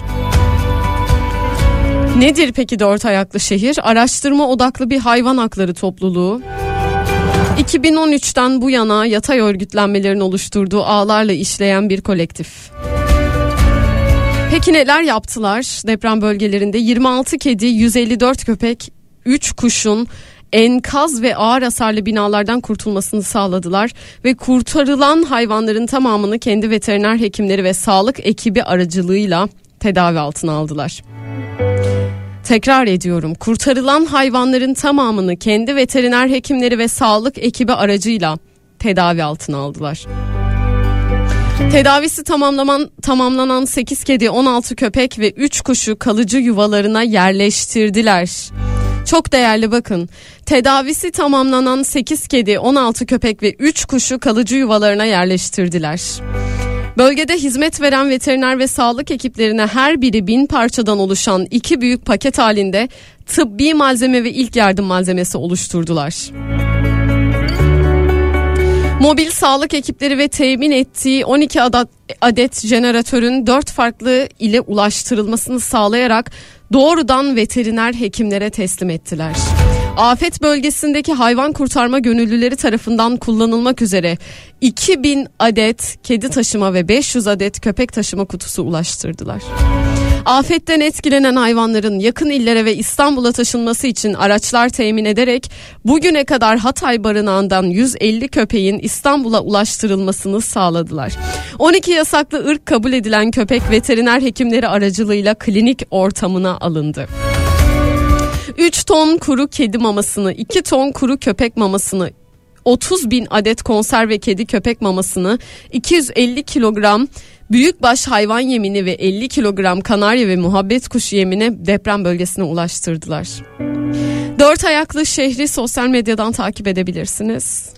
Nedir peki dört ayaklı şehir? Araştırma odaklı bir hayvan hakları topluluğu. 2013'ten bu yana yatay örgütlenmelerin oluşturduğu ağlarla işleyen bir kolektif. Peki neler yaptılar? Deprem bölgelerinde 26 kedi, 154 köpek, 3 kuşun enkaz ve ağır hasarlı binalardan kurtulmasını sağladılar ve kurtarılan hayvanların tamamını kendi veteriner hekimleri ve sağlık ekibi aracılığıyla tedavi altına aldılar. Tekrar ediyorum. Kurtarılan hayvanların tamamını kendi veteriner hekimleri ve sağlık ekibi aracıyla tedavi altına aldılar. Tedavisi tamamlaman, tamamlanan 8 kedi, 16 köpek ve 3 kuşu kalıcı yuvalarına yerleştirdiler. Çok değerli bakın. Tedavisi tamamlanan 8 kedi, 16 köpek ve 3 kuşu kalıcı yuvalarına yerleştirdiler. Bölgede hizmet veren veteriner ve sağlık ekiplerine her biri bin parçadan oluşan iki büyük paket halinde tıbbi malzeme ve ilk yardım malzemesi oluşturdular. Mobil sağlık ekipleri ve temin ettiği 12 adet, adet jeneratörün 4 farklı ile ulaştırılmasını sağlayarak doğrudan veteriner hekimlere teslim ettiler. Afet bölgesindeki hayvan kurtarma gönüllüleri tarafından kullanılmak üzere 2000 adet kedi taşıma ve 500 adet köpek taşıma kutusu ulaştırdılar. Afetten etkilenen hayvanların yakın illere ve İstanbul'a taşınması için araçlar temin ederek bugüne kadar Hatay barınağından 150 köpeğin İstanbul'a ulaştırılmasını sağladılar. 12 yasaklı ırk kabul edilen köpek veteriner hekimleri aracılığıyla klinik ortamına alındı. 3 ton kuru kedi mamasını, 2 ton kuru köpek mamasını, 30 bin adet konserve kedi köpek mamasını, 250 kilogram büyükbaş hayvan yemini ve 50 kilogram kanarya ve muhabbet kuşu yemini deprem bölgesine ulaştırdılar. Dört ayaklı şehri sosyal medyadan takip edebilirsiniz.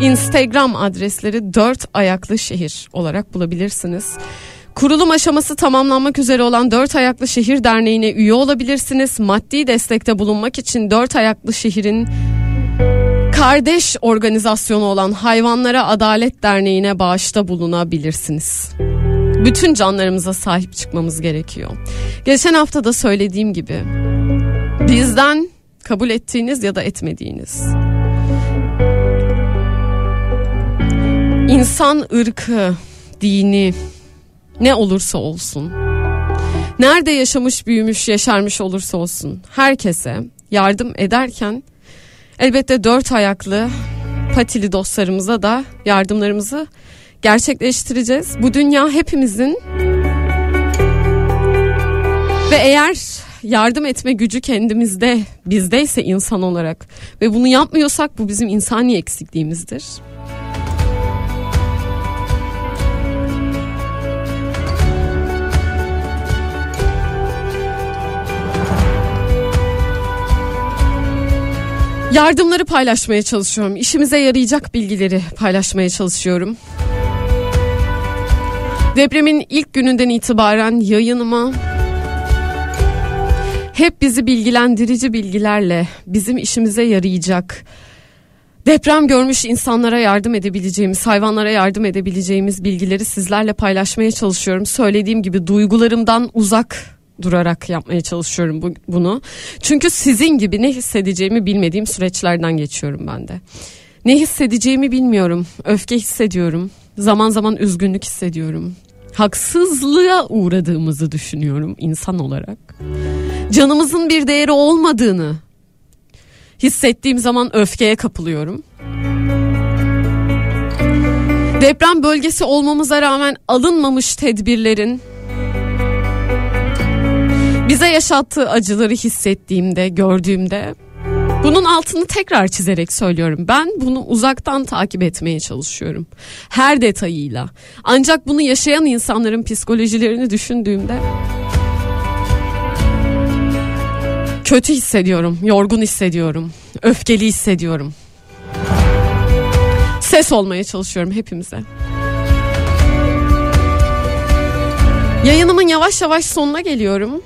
Instagram adresleri dört ayaklı şehir olarak bulabilirsiniz. Kurulum aşaması tamamlanmak üzere olan Dört Ayaklı Şehir Derneği'ne üye olabilirsiniz. Maddi destekte bulunmak için Dört Ayaklı Şehir'in kardeş organizasyonu olan Hayvanlara Adalet Derneği'ne bağışta bulunabilirsiniz. Bütün canlarımıza sahip çıkmamız gerekiyor. Geçen hafta da söylediğim gibi bizden kabul ettiğiniz ya da etmediğiniz insan ırkı, dini ne olursa olsun nerede yaşamış, büyümüş, yaşarmış olursa olsun herkese yardım ederken elbette dört ayaklı patili dostlarımıza da yardımlarımızı gerçekleştireceğiz. Bu dünya hepimizin ve eğer yardım etme gücü kendimizde, bizdeyse insan olarak ve bunu yapmıyorsak bu bizim insani eksikliğimizdir. Yardımları paylaşmaya çalışıyorum. İşimize yarayacak bilgileri paylaşmaya çalışıyorum. Depremin ilk gününden itibaren yayınıma hep bizi bilgilendirici bilgilerle bizim işimize yarayacak deprem görmüş insanlara yardım edebileceğimiz, hayvanlara yardım edebileceğimiz bilgileri sizlerle paylaşmaya çalışıyorum. Söylediğim gibi duygularımdan uzak durarak yapmaya çalışıyorum bu, bunu. Çünkü sizin gibi ne hissedeceğimi bilmediğim süreçlerden geçiyorum ben de. Ne hissedeceğimi bilmiyorum. Öfke hissediyorum. Zaman zaman üzgünlük hissediyorum. Haksızlığa uğradığımızı düşünüyorum insan olarak. Canımızın bir değeri olmadığını hissettiğim zaman öfkeye kapılıyorum. Deprem bölgesi olmamıza rağmen alınmamış tedbirlerin bize yaşattığı acıları hissettiğimde, gördüğümde bunun altını tekrar çizerek söylüyorum. Ben bunu uzaktan takip etmeye çalışıyorum. Her detayıyla. Ancak bunu yaşayan insanların psikolojilerini düşündüğümde kötü hissediyorum, yorgun hissediyorum, öfkeli hissediyorum. Ses olmaya çalışıyorum hepimize. Yayınımın yavaş yavaş sonuna geliyorum.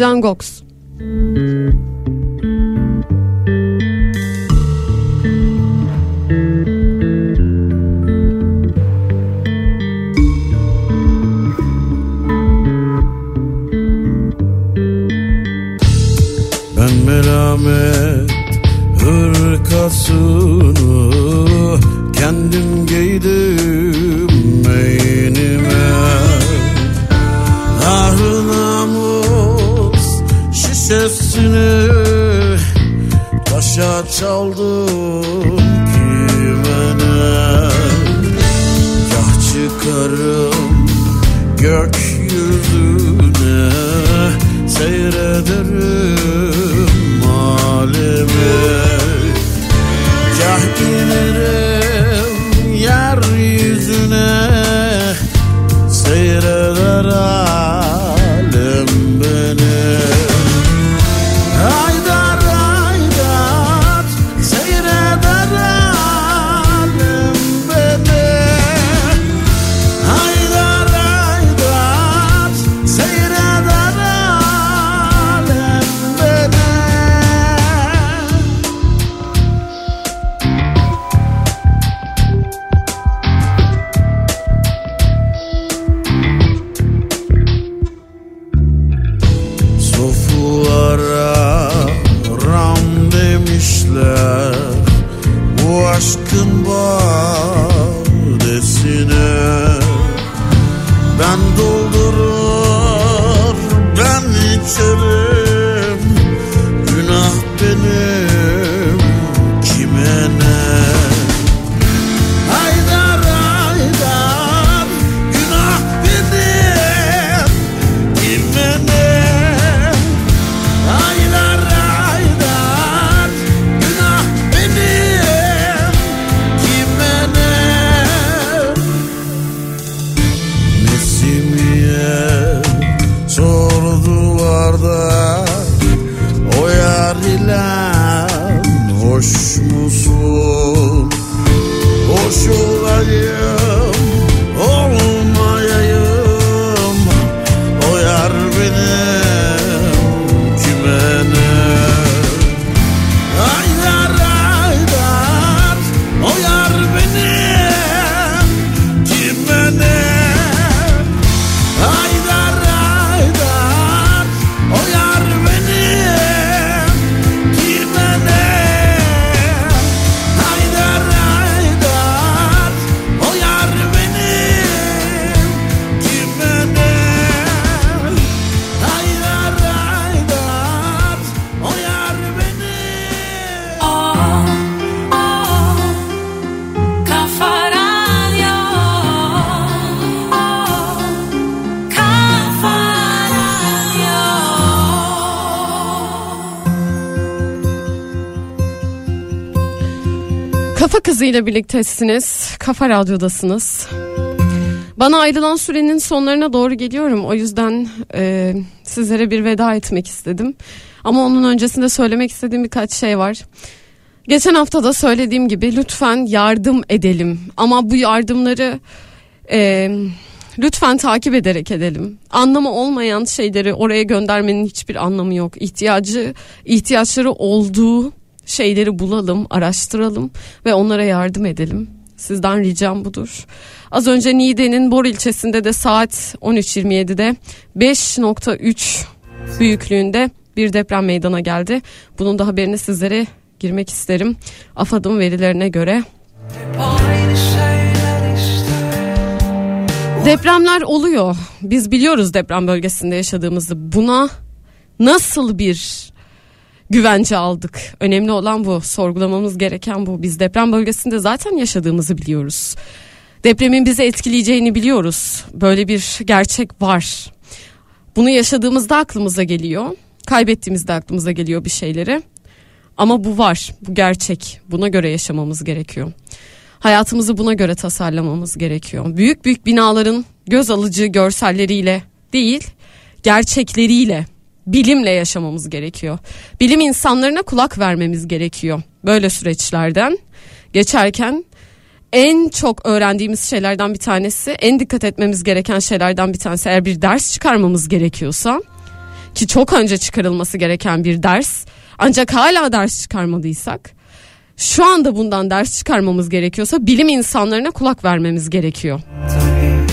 Can Gox. Ben merhamet hırkasını kendim giydim beynime namus şişesini taşa çaldım kime Kah çıkarım gökyüzüne seyrederim alemi Kah inerim yeryüzüne seyreder Kafa Kızı ile birliktesiniz. Kafa Radyo'dasınız. Bana ayrılan sürenin sonlarına doğru geliyorum. O yüzden e, sizlere bir veda etmek istedim. Ama onun öncesinde söylemek istediğim birkaç şey var. Geçen hafta da söylediğim gibi lütfen yardım edelim. Ama bu yardımları e, lütfen takip ederek edelim. Anlamı olmayan şeyleri oraya göndermenin hiçbir anlamı yok. İhtiyacı ihtiyaçları olduğu şeyleri bulalım, araştıralım ve onlara yardım edelim. Sizden ricam budur. Az önce Niğde'nin Bor ilçesinde de saat 13.27'de 5.3 büyüklüğünde bir deprem meydana geldi. Bunun da haberini sizlere girmek isterim. AFAD'ın verilerine göre. Depremler oluyor. Biz biliyoruz deprem bölgesinde yaşadığımızı. Buna nasıl bir güvence aldık? Önemli olan bu. Sorgulamamız gereken bu. Biz deprem bölgesinde zaten yaşadığımızı biliyoruz. Depremin bizi etkileyeceğini biliyoruz. Böyle bir gerçek var. Bunu yaşadığımızda aklımıza geliyor. Kaybettiğimizde aklımıza geliyor bir şeyleri. Ama bu var, bu gerçek. Buna göre yaşamamız gerekiyor. Hayatımızı buna göre tasarlamamız gerekiyor. Büyük büyük binaların göz alıcı görselleriyle değil, gerçekleriyle, bilimle yaşamamız gerekiyor. Bilim insanlarına kulak vermemiz gerekiyor. Böyle süreçlerden geçerken en çok öğrendiğimiz şeylerden bir tanesi, en dikkat etmemiz gereken şeylerden bir tanesi eğer bir ders çıkarmamız gerekiyorsa ki çok önce çıkarılması gereken bir ders ancak hala ders çıkarmadıysak şu anda bundan ders çıkarmamız gerekiyorsa bilim insanlarına kulak vermemiz gerekiyor.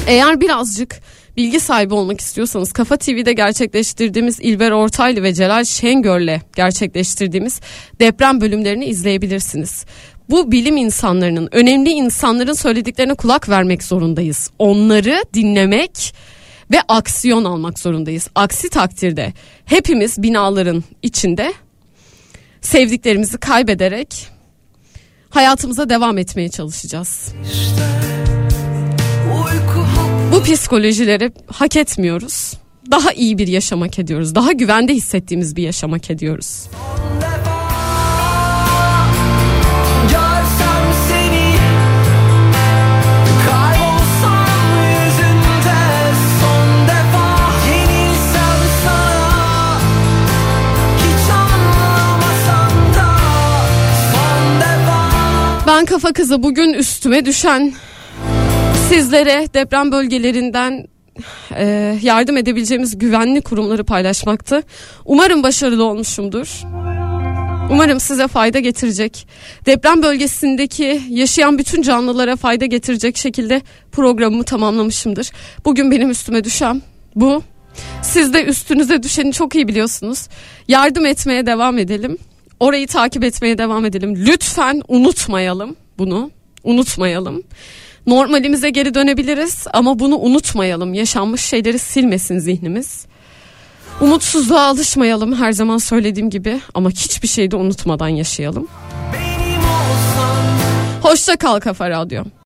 Eğer birazcık bilgi sahibi olmak istiyorsanız Kafa TV'de gerçekleştirdiğimiz İlber Ortaylı ve Celal Şengör'le gerçekleştirdiğimiz deprem bölümlerini izleyebilirsiniz. Bu bilim insanlarının, önemli insanların söylediklerine kulak vermek zorundayız. Onları dinlemek ve aksiyon almak zorundayız. Aksi takdirde hepimiz binaların içinde sevdiklerimizi kaybederek hayatımıza devam etmeye çalışacağız. Bu psikolojileri hak etmiyoruz. Daha iyi bir yaşam hak ediyoruz. Daha güvende hissettiğimiz bir yaşam hak ediyoruz. Ben kafa kızı bugün üstüme düşen sizlere deprem bölgelerinden e, yardım edebileceğimiz güvenli kurumları paylaşmaktı. Umarım başarılı olmuşumdur. Umarım size fayda getirecek. Deprem bölgesindeki yaşayan bütün canlılara fayda getirecek şekilde programımı tamamlamışımdır. Bugün benim üstüme düşen bu. Siz de üstünüze düşeni çok iyi biliyorsunuz. Yardım etmeye devam edelim. Orayı takip etmeye devam edelim. Lütfen unutmayalım bunu. Unutmayalım. Normalimize geri dönebiliriz ama bunu unutmayalım. Yaşanmış şeyleri silmesin zihnimiz. Umutsuzluğa alışmayalım her zaman söylediğim gibi ama hiçbir şeyi de unutmadan yaşayalım. Hoşça kal Kafa Radyo.